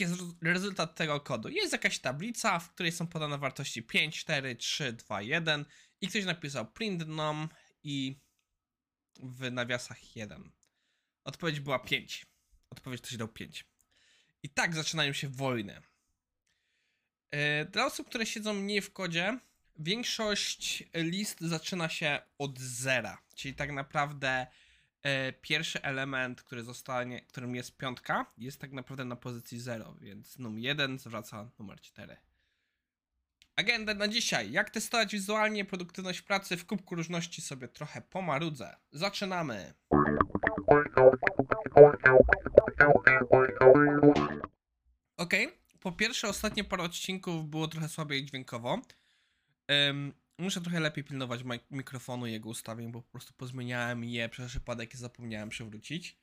jaki jest rezultat tego kodu? Jest jakaś tablica, w której są podane wartości 5, 4, 3, 2, 1 i ktoś napisał print num i w nawiasach 1. Odpowiedź była 5. Odpowiedź ktoś dał 5. I tak zaczynają się wojny. E, dla osób, które siedzą mniej w kodzie, większość list zaczyna się od zera, czyli tak naprawdę pierwszy element, który zostanie, którym jest piątka, jest tak naprawdę na pozycji 0, więc num 1 zwraca numer 4. Agenda na dzisiaj. Jak testować wizualnie produktywność pracy w kubku różności sobie trochę pomarudzę. Zaczynamy. Ok, po pierwsze ostatnie parę odcinków było trochę słabiej dźwiękowo. Muszę trochę lepiej pilnować mikrofonu i jego ustawień, bo po prostu pozmieniałem je przez przypadek i zapomniałem przywrócić.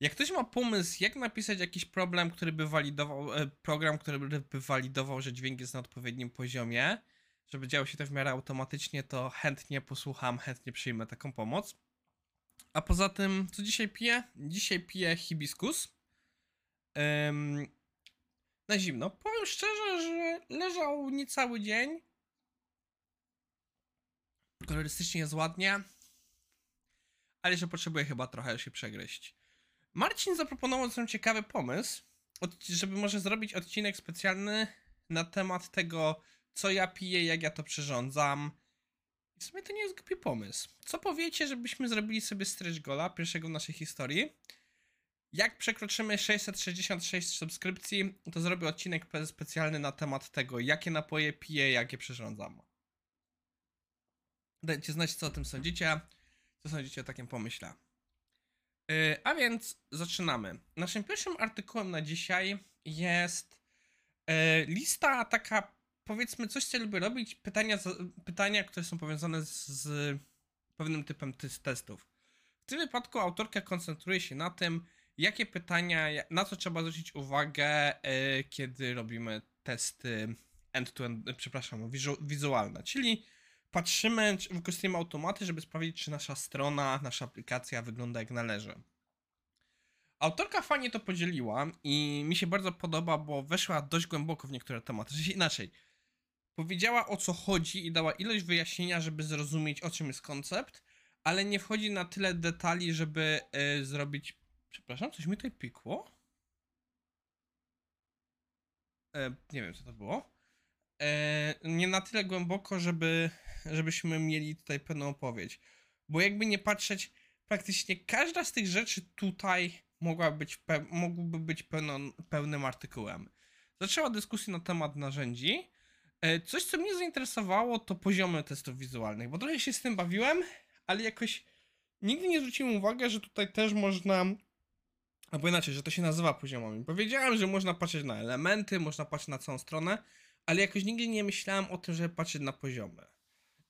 Jak ktoś ma pomysł, jak napisać jakiś problem, który by walidował, e, program, który by walidował, że dźwięk jest na odpowiednim poziomie, żeby działo się to w miarę automatycznie, to chętnie posłucham, chętnie przyjmę taką pomoc. A poza tym, co dzisiaj piję? Dzisiaj piję hibiskus. Um, na zimno. Powiem szczerze, że leżał niecały dzień. Kolorystycznie jest ładnie. Ale że potrzebuję chyba trochę się przegryźć. Marcin zaproponował ten ciekawy pomysł, żeby może zrobić odcinek specjalny na temat tego, co ja piję, jak ja to przyrządzam. W sumie to nie jest głupi pomysł. Co powiecie, żebyśmy zrobili sobie stretch gola, pierwszego w naszej historii? Jak przekroczymy 666 subskrypcji, to zrobię odcinek specjalny na temat tego, jakie napoje piję, jakie przyrządzam. Dajcie znać, co o tym sądzicie. Co sądzicie o takim pomyśle. Yy, a więc zaczynamy. Naszym pierwszym artykułem na dzisiaj jest yy, lista taka, powiedzmy, coś co lubię robić, pytania, pytania które są powiązane z, z pewnym typem testów. W tym wypadku autorka koncentruje się na tym, jakie pytania, na co trzeba zwrócić uwagę, yy, kiedy robimy testy end-to-end, -end, przepraszam, wizualne, czyli patrzymy, wykorzystujemy automaty, żeby sprawdzić, czy nasza strona, nasza aplikacja wygląda jak należy. Autorka fajnie to podzieliła i mi się bardzo podoba, bo weszła dość głęboko w niektóre tematy. Czyli inaczej, powiedziała o co chodzi i dała ilość wyjaśnienia, żeby zrozumieć o czym jest koncept, ale nie wchodzi na tyle detali, żeby y, zrobić. Przepraszam, coś mi tutaj pikło? E, nie wiem, co to było. E, nie na tyle głęboko, żeby żebyśmy mieli tutaj pełną opowieść. Bo jakby nie patrzeć, praktycznie każda z tych rzeczy tutaj mogła być mógłby być pełno, pełnym artykułem. Zaczęła dyskusja na temat narzędzi. E, coś, co mnie zainteresowało, to poziomy testów wizualnych, bo trochę się z tym bawiłem, ale jakoś nigdy nie zwróciłem uwagi, że tutaj też można, albo inaczej, że to się nazywa poziomami. Powiedziałem, że można patrzeć na elementy, można patrzeć na całą stronę, ale jakoś nigdy nie myślałem o tym, żeby patrzeć na poziomy.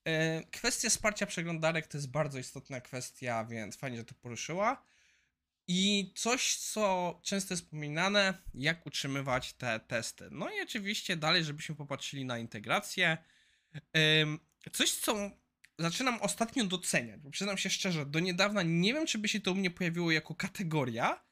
E, kwestia wsparcia przeglądarek to jest bardzo istotna kwestia, więc fajnie, że to poruszyła. I coś, co często jest wspominane, jak utrzymywać te testy. No i oczywiście dalej, żebyśmy popatrzyli na integrację. Coś, co zaczynam ostatnio doceniać, bo przyznam się szczerze, do niedawna nie wiem, czy by się to u mnie pojawiło jako kategoria,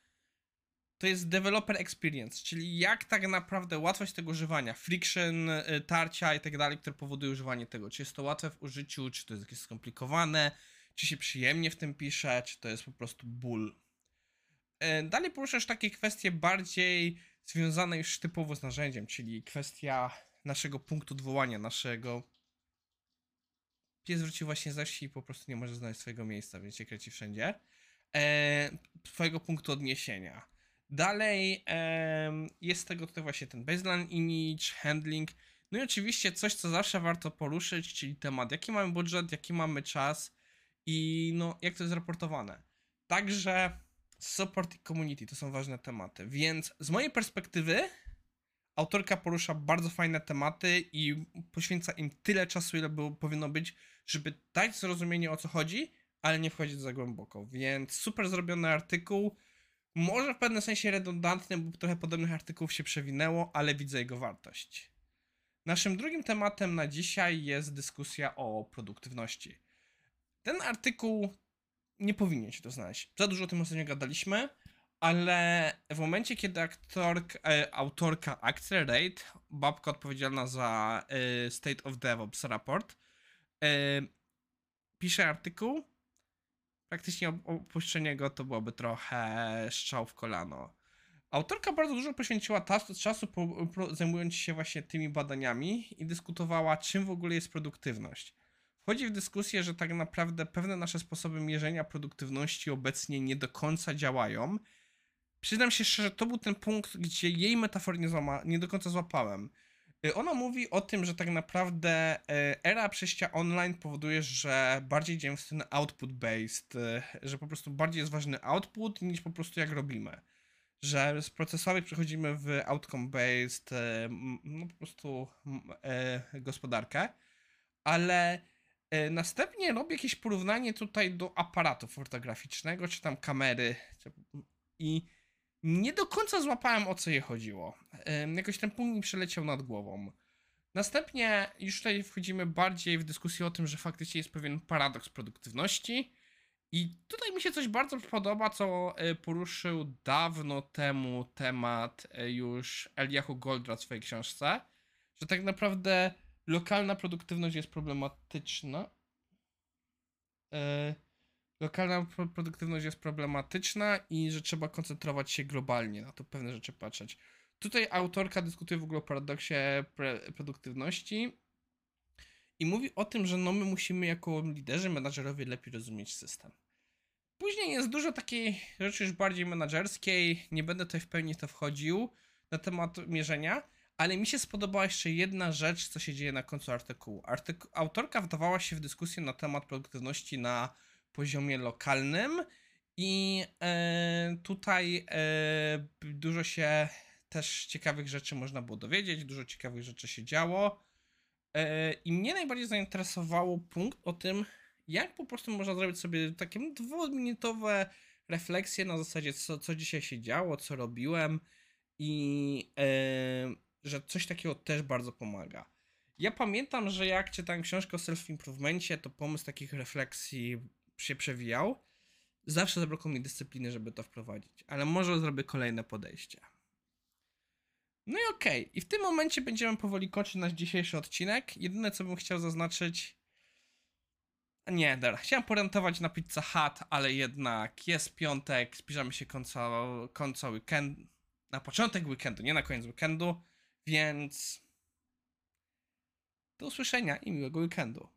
to jest developer experience, czyli jak tak naprawdę łatwość tego używania, friction, y, tarcia i tak dalej, które powoduje używanie tego. Czy jest to łatwe w użyciu, czy to jest jakieś skomplikowane, czy się przyjemnie w tym pisze, czy to jest po prostu ból. E, dalej poruszasz takie kwestie bardziej związane już typowo z narzędziem, czyli kwestia naszego punktu odwołania, naszego. Pies wrócił właśnie ze wsi i po prostu nie może znaleźć swojego miejsca, więc się kręci wszędzie. Eee, twojego punktu odniesienia Dalej jest tego tutaj właśnie ten baseline image, handling. No i oczywiście coś, co zawsze warto poruszyć, czyli temat, jaki mamy budżet, jaki mamy czas i no, jak to jest raportowane. Także support i community to są ważne tematy. Więc z mojej perspektywy autorka porusza bardzo fajne tematy i poświęca im tyle czasu, ile było, powinno być, żeby dać zrozumienie o co chodzi, ale nie wchodzić za głęboko. Więc super zrobiony artykuł może w pewnym sensie redundantny, bo trochę podobnych artykułów się przewinęło, ale widzę jego wartość. Naszym drugim tematem na dzisiaj jest dyskusja o produktywności. Ten artykuł nie powinien się to znaleźć. Za dużo o tym ostatnio gadaliśmy, ale w momencie, kiedy aktork, e, autorka Accelerate, babka odpowiedzialna za e, State of DevOps Report, e, pisze artykuł, praktycznie op- opuszczenie go to byłoby trochę strzał w kolano. Autorka bardzo dużo poświęciła czasu po, pro, zajmując się właśnie tymi badaniami i dyskutowała, czym w ogóle jest produktywność. Wchodzi w dyskusję, że tak naprawdę pewne nasze sposoby mierzenia produktywności obecnie nie do końca działają. Przyznam się szczerze, to był ten punkt, gdzie jej metafor nie, złama, nie do końca złapałem. Y, Ona mówi o tym, że tak naprawdę y, era przejścia online powoduje, że bardziej idziemy w stronę output-based, y, że po prostu bardziej jest ważny output niż po prostu jak robimy. Że z procesowych przechodzimy w outcome-based, no po prostu gospodarkę, ale następnie robię jakieś porównanie tutaj do aparatu fotograficznego, czy tam kamery, i nie do końca złapałem o co je chodziło. Jakoś ten punkt mi przeleciał nad głową. Następnie już tutaj wchodzimy bardziej w dyskusję o tym, że faktycznie jest pewien paradoks produktywności. I tutaj mi się coś bardzo podoba, co y, poruszył dawno temu temat y, już Eliahu Goldratt w swojej książce, że tak naprawdę lokalna produktywność jest problematyczna. Y, lokalna pro- produktywność jest problematyczna i że trzeba koncentrować się globalnie na to pewne rzeczy patrzeć. Tutaj autorka dyskutuje w ogóle o paradoksie produktywności i mówi o tym, że no my musimy jako liderzy, menadżerowie lepiej rozumieć system. Później jest dużo takiej rzeczy już bardziej menadżerskiej, nie będę tutaj w pełni to wchodził na temat mierzenia, ale mi się spodobała jeszcze jedna rzecz, co się dzieje na końcu artykułu. Artyku- autorka wdawała się w dyskusję na temat produktywności na poziomie lokalnym i e, tutaj e, dużo się też ciekawych rzeczy można było dowiedzieć, dużo ciekawych rzeczy się działo. E, I mnie najbardziej zainteresowało punkt o tym, jak po prostu można zrobić sobie takie dwuminutowe refleksje na zasadzie, co, co dzisiaj się działo, co robiłem i e, że coś takiego też bardzo pomaga. Ja pamiętam, że jak czytałem książkę o self-improvemencie, to pomysł takich refleksji się przewijał. Zawsze zabrakło mi dyscypliny, żeby to wprowadzić, ale może zrobię kolejne podejście. No i okej, i w tym momencie będziemy powoli kończyć nasz dzisiejszy odcinek. Jedyne co bym chciał zaznaczyć. Nie, dobra, chciałem porentować na Pizza Hut, ale jednak jest piątek, zbliżamy się końca, końca weekendu. Na początek weekendu, nie na koniec weekendu, więc. Do usłyszenia i miłego weekendu.